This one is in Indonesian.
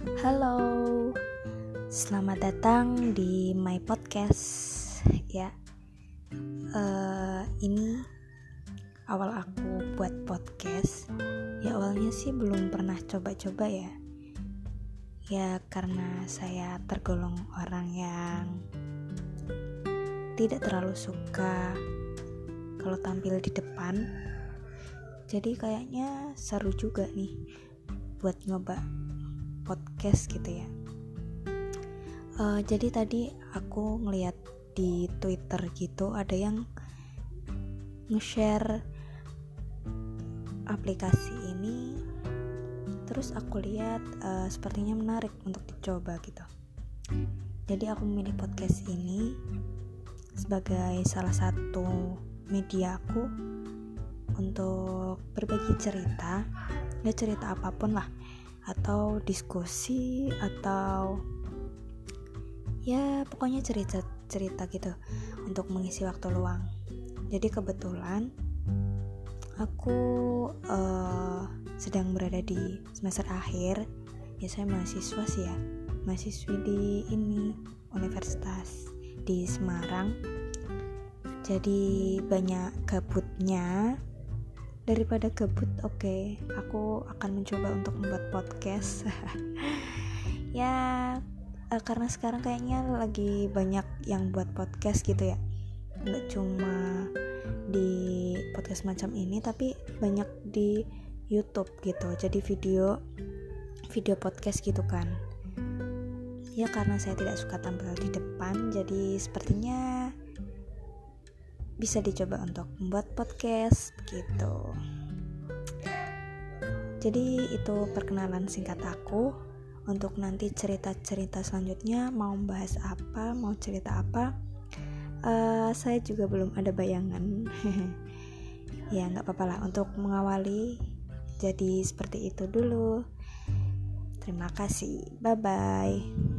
Halo, selamat datang di my podcast. Ya, uh, ini awal aku buat podcast. Ya awalnya sih belum pernah coba-coba ya. Ya karena saya tergolong orang yang tidak terlalu suka kalau tampil di depan. Jadi kayaknya seru juga nih buat nyoba podcast gitu ya. Uh, jadi tadi aku ngeliat di twitter gitu ada yang nge-share aplikasi ini. Terus aku lihat uh, sepertinya menarik untuk dicoba gitu. Jadi aku memilih podcast ini sebagai salah satu media aku untuk berbagi cerita. Ya cerita apa pun lah atau diskusi atau ya pokoknya cerita-cerita gitu untuk mengisi waktu luang. Jadi kebetulan aku uh, sedang berada di semester akhir. Ya saya mahasiswa sih ya, mahasiswi di ini universitas di Semarang. Jadi banyak gabutnya daripada kebut oke okay, aku akan mencoba untuk membuat podcast. Ya uh, karena sekarang kayaknya lagi banyak yang buat podcast gitu ya. Nggak cuma di podcast macam ini tapi banyak di YouTube gitu. Jadi video video podcast gitu kan. Ya karena saya tidak suka tampil di depan jadi sepertinya bisa dicoba untuk membuat podcast gitu. Jadi itu perkenalan singkat aku untuk nanti cerita-cerita selanjutnya mau bahas apa, mau cerita apa. Uh, saya juga belum ada bayangan. ya nggak apa-apa lah untuk mengawali. Jadi seperti itu dulu. Terima kasih. Bye bye.